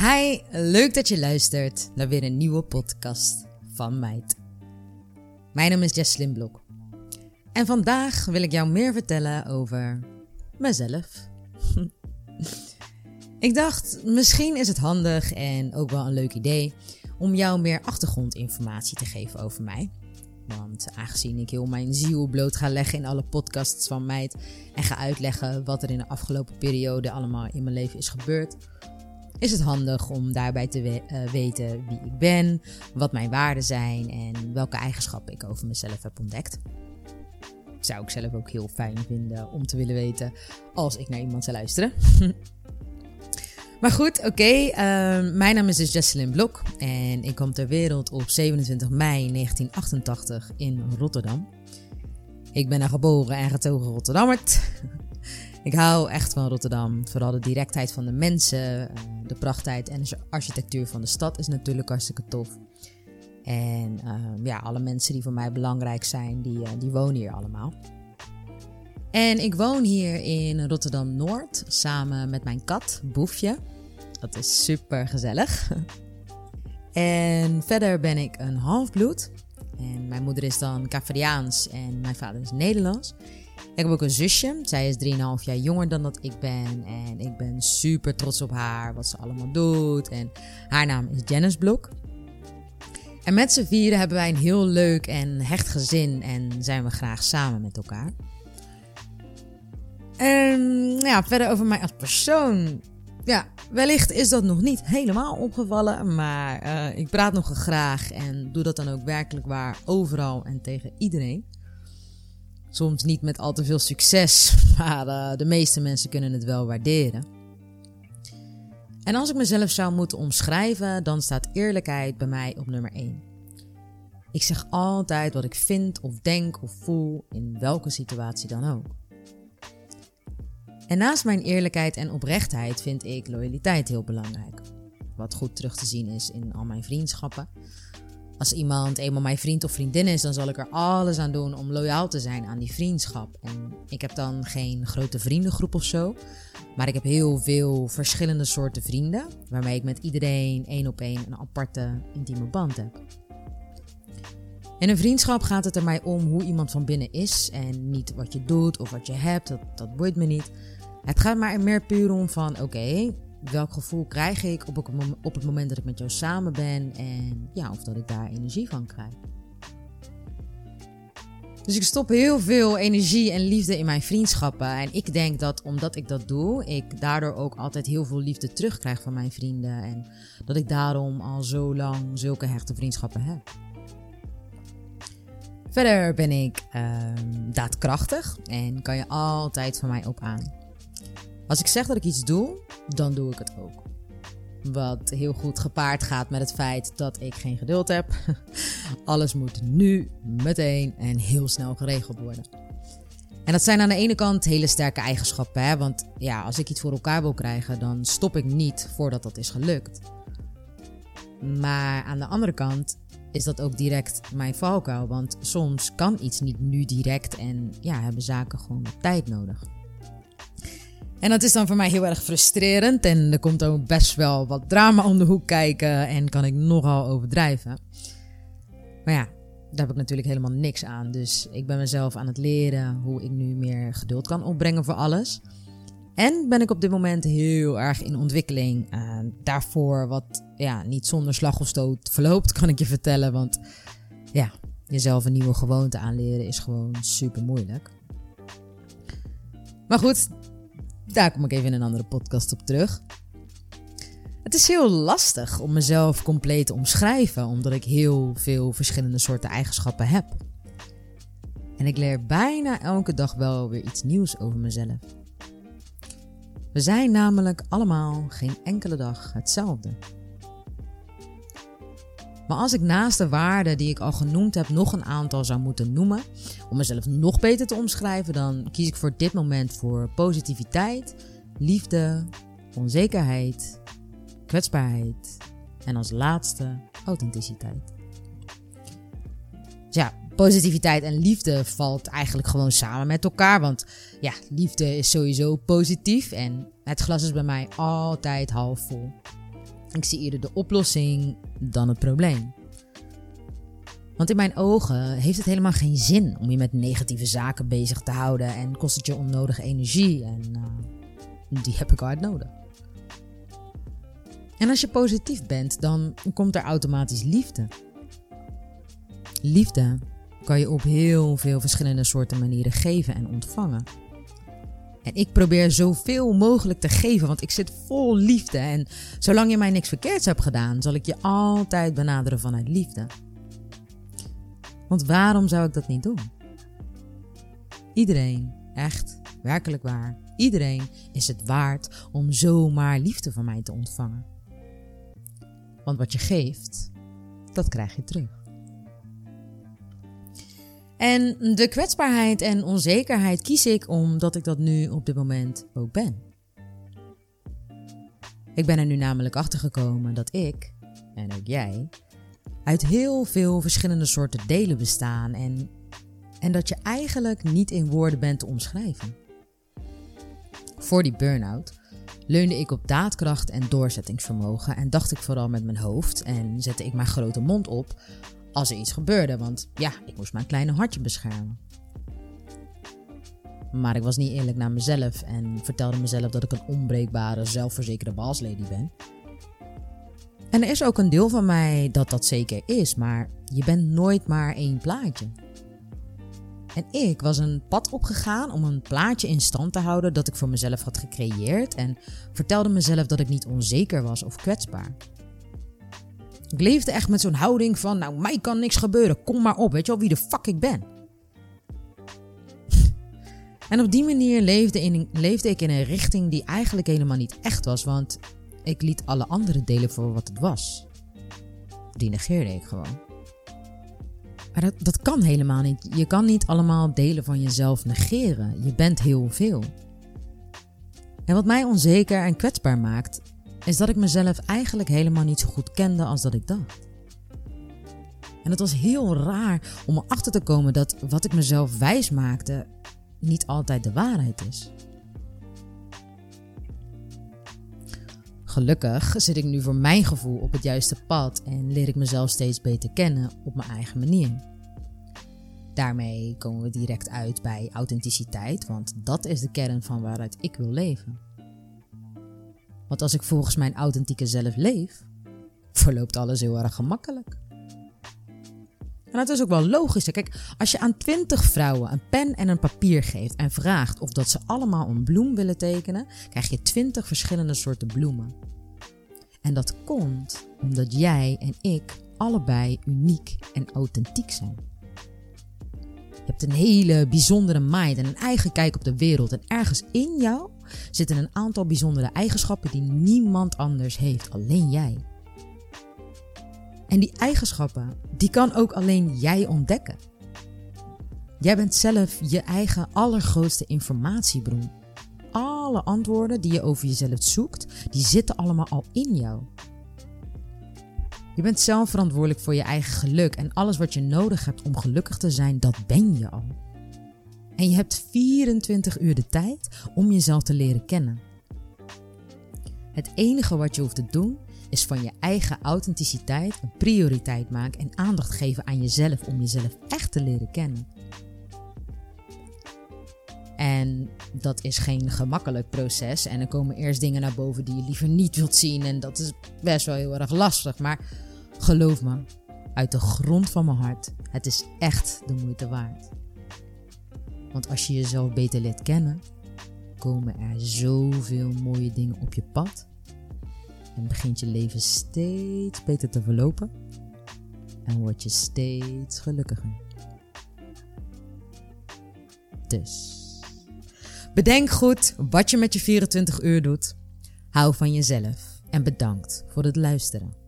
Hi, leuk dat je luistert naar weer een nieuwe podcast van Meid. Mijn naam is Jesslyn Blok. En vandaag wil ik jou meer vertellen over mezelf. ik dacht, misschien is het handig en ook wel een leuk idee om jou meer achtergrondinformatie te geven over mij. Want aangezien ik heel mijn ziel bloot ga leggen in alle podcasts van Meid en ga uitleggen wat er in de afgelopen periode allemaal in mijn leven is gebeurd, is het handig om daarbij te eh, weten wie ik ben, wat mijn waarden zijn en welke eigenschappen ik over mezelf heb ontdekt. Zou ik zelf ook heel fijn vinden om te willen weten als ik naar iemand zou luisteren. maar goed, oké. Ehm, mijn naam is dus Jesselyn Blok en ik kom ter wereld op 27 mei 1988 in Rotterdam. Ik ben een geboren en getogen Rotterdammert. Ik hou echt van Rotterdam. Vooral de directheid van de mensen, eh, de prachtheid en de architectuur van de stad is natuurlijk hartstikke tof. En ehm, ja, alle mensen die voor mij belangrijk zijn, die, uh, die wonen hier allemaal. En ik woon hier in Rotterdam Noord samen met mijn kat, Boefje. Dat is super gezellig. en verder ben ik een halfbloed. En mijn moeder is dan Caveriaans en mijn vader is Nederlands. Ik heb ook een zusje. Zij is 3,5 jaar jonger dan dat ik ben. En ik ben super trots op haar, wat ze allemaal doet. En haar naam is Janice Blok. En met z'n vieren hebben wij een heel leuk en hecht gezin en zijn we graag samen met elkaar. En ja, verder over mij als persoon. Ja, wellicht is dat nog niet helemaal opgevallen, maar uh, ik praat nog graag en doe dat dan ook werkelijk waar overal en tegen iedereen. Soms niet met al te veel succes, maar uh, de meeste mensen kunnen het wel waarderen. En als ik mezelf zou moeten omschrijven, dan staat eerlijkheid bij mij op nummer 1. Ik zeg altijd wat ik vind of denk of voel in welke situatie dan ook. En naast mijn eerlijkheid en oprechtheid vind ik loyaliteit heel belangrijk. Wat goed terug te zien is in al mijn vriendschappen. Als iemand eenmaal mijn vriend of vriendin is, dan zal ik er alles aan doen om loyaal te zijn aan die vriendschap. En ik heb dan geen grote vriendengroep of zo. Maar ik heb heel veel verschillende soorten vrienden. Waarmee ik met iedereen één op één een, een aparte, intieme band heb. In een vriendschap gaat het er mij om hoe iemand van binnen is. En niet wat je doet of wat je hebt. Dat, dat boeit me niet. Het gaat maar meer puur om van oké, welk gevoel krijg ik op, op het moment dat ik met jou samen ben en ja, of dat ik daar energie van krijg. Dus ik stop heel veel energie en liefde in mijn vriendschappen. En ik denk dat omdat ik dat doe, ik daardoor ook altijd heel veel liefde terugkrijg van mijn vrienden. En dat ik daarom al zo lang zulke hechte vriendschappen heb. Verder ben ik ehm, daadkrachtig en kan je altijd van mij op aan. Als ik zeg dat ik iets doe, dan doe ik het ook. Wat heel goed gepaard gaat met het feit dat ik geen geduld heb. Alles moet nu, meteen en heel snel geregeld worden. En dat zijn aan de ene kant hele sterke eigenschappen. Hè? Want ja, als ik iets voor elkaar wil krijgen, dan stop ik niet voordat dat is gelukt. Maar aan de andere kant is dat ook direct mijn valkuil. Want soms kan iets niet nu direct en ja, hebben zaken gewoon tijd nodig. En dat is dan voor mij heel erg frustrerend. En er komt ook best wel wat drama om de hoek kijken. En kan ik nogal overdrijven. Maar ja, daar heb ik natuurlijk helemaal niks aan. Dus ik ben mezelf aan het leren hoe ik nu meer geduld kan opbrengen voor alles. En ben ik op dit moment heel erg in ontwikkeling. Uh, daarvoor wat ja, niet zonder slag of stoot verloopt, kan ik je vertellen. Want ja, jezelf een nieuwe gewoonte aanleren is gewoon super moeilijk. Maar goed, daar kom ik even in een andere podcast op terug. Het is heel lastig om mezelf compleet te omschrijven, omdat ik heel veel verschillende soorten eigenschappen heb. En ik leer bijna elke dag wel weer iets nieuws over mezelf. We zijn namelijk allemaal geen enkele dag hetzelfde. Maar als ik naast de waarden die ik al genoemd heb nog een aantal zou moeten noemen, om mezelf nog beter te omschrijven, dan kies ik voor dit moment voor positiviteit, liefde, onzekerheid, kwetsbaarheid en als laatste authenticiteit. Ja, positiviteit en liefde valt eigenlijk gewoon samen met elkaar, want ja, liefde is sowieso positief en het glas is bij mij altijd half vol. Ik zie eerder de oplossing dan het probleem. Want in mijn ogen heeft het helemaal geen zin om je met negatieve zaken bezig te houden en kost het je onnodige energie en uh, die heb ik hard nodig. En als je positief bent, dan komt er automatisch liefde. Liefde kan je op heel veel verschillende soorten manieren geven en ontvangen. En ik probeer zoveel mogelijk te geven, want ik zit vol liefde. En zolang je mij niks verkeerds hebt gedaan, zal ik je altijd benaderen vanuit liefde. Want waarom zou ik dat niet doen? Iedereen, echt, werkelijk waar, iedereen is het waard om zomaar liefde van mij te ontvangen. Want wat je geeft, dat krijg je terug. En de kwetsbaarheid en onzekerheid kies ik omdat ik dat nu op dit moment ook ben. Ik ben er nu namelijk achter gekomen dat ik, en ook jij, uit heel veel verschillende soorten delen bestaan en, en dat je eigenlijk niet in woorden bent te omschrijven. Voor die burn-out leunde ik op daadkracht en doorzettingsvermogen en dacht ik vooral met mijn hoofd en zette ik mijn grote mond op als er iets gebeurde, want ja, ik moest mijn kleine hartje beschermen. Maar ik was niet eerlijk naar mezelf en vertelde mezelf dat ik een onbreekbare, zelfverzekerde baaslady ben. En er is ook een deel van mij dat dat zeker is, maar je bent nooit maar één plaatje. En ik was een pad opgegaan om een plaatje in stand te houden dat ik voor mezelf had gecreëerd en vertelde mezelf dat ik niet onzeker was of kwetsbaar. Ik leefde echt met zo'n houding van, nou, mij kan niks gebeuren, kom maar op, weet je wel wie de fuck ik ben. en op die manier leefde, in, leefde ik in een richting die eigenlijk helemaal niet echt was, want ik liet alle andere delen voor wat het was. Die negeerde ik gewoon. Maar dat, dat kan helemaal niet. Je kan niet allemaal delen van jezelf negeren. Je bent heel veel. En wat mij onzeker en kwetsbaar maakt, is dat ik mezelf eigenlijk helemaal niet zo goed kende als dat ik dacht. En het was heel raar om erachter te komen dat wat ik mezelf wijs maakte niet altijd de waarheid is. Gelukkig zit ik nu voor mijn gevoel op het juiste pad en leer ik mezelf steeds beter kennen op mijn eigen manier. Daarmee komen we direct uit bij authenticiteit, want dat is de kern van waaruit ik wil leven. Want als ik volgens mijn authentieke zelf leef, verloopt alles heel erg gemakkelijk. En dat is ook wel logisch. Kijk, als je aan twintig vrouwen een pen en een papier geeft en vraagt of dat ze allemaal een bloem willen tekenen, krijg je twintig verschillende soorten bloemen. En dat komt omdat jij en ik allebei uniek en authentiek zijn. Je hebt een hele bijzondere mind en een eigen kijk op de wereld. En ergens in jou zitten een aantal bijzondere eigenschappen die niemand anders heeft, alleen jij. En die eigenschappen, die kan ook alleen jij ontdekken. Jij bent zelf je eigen allergrootste informatiebron. Alle antwoorden die je over jezelf zoekt, die zitten allemaal al in jou. Je bent zelf verantwoordelijk voor je eigen geluk en alles wat je nodig hebt om gelukkig te zijn, dat ben je al. En je hebt 24 uur de tijd om jezelf te leren kennen. Het enige wat je hoeft te doen is van je eigen authenticiteit een prioriteit maken en aandacht geven aan jezelf om jezelf echt te leren kennen. En dat is geen gemakkelijk proces. En er komen eerst dingen naar boven die je liever niet wilt zien. En dat is best wel heel erg lastig. Maar geloof me, uit de grond van mijn hart, het is echt de moeite waard. Want als je jezelf beter leert kennen, komen er zoveel mooie dingen op je pad. En begint je leven steeds beter te verlopen. En word je steeds gelukkiger. Dus. Bedenk goed wat je met je 24 uur doet. Hou van jezelf en bedankt voor het luisteren.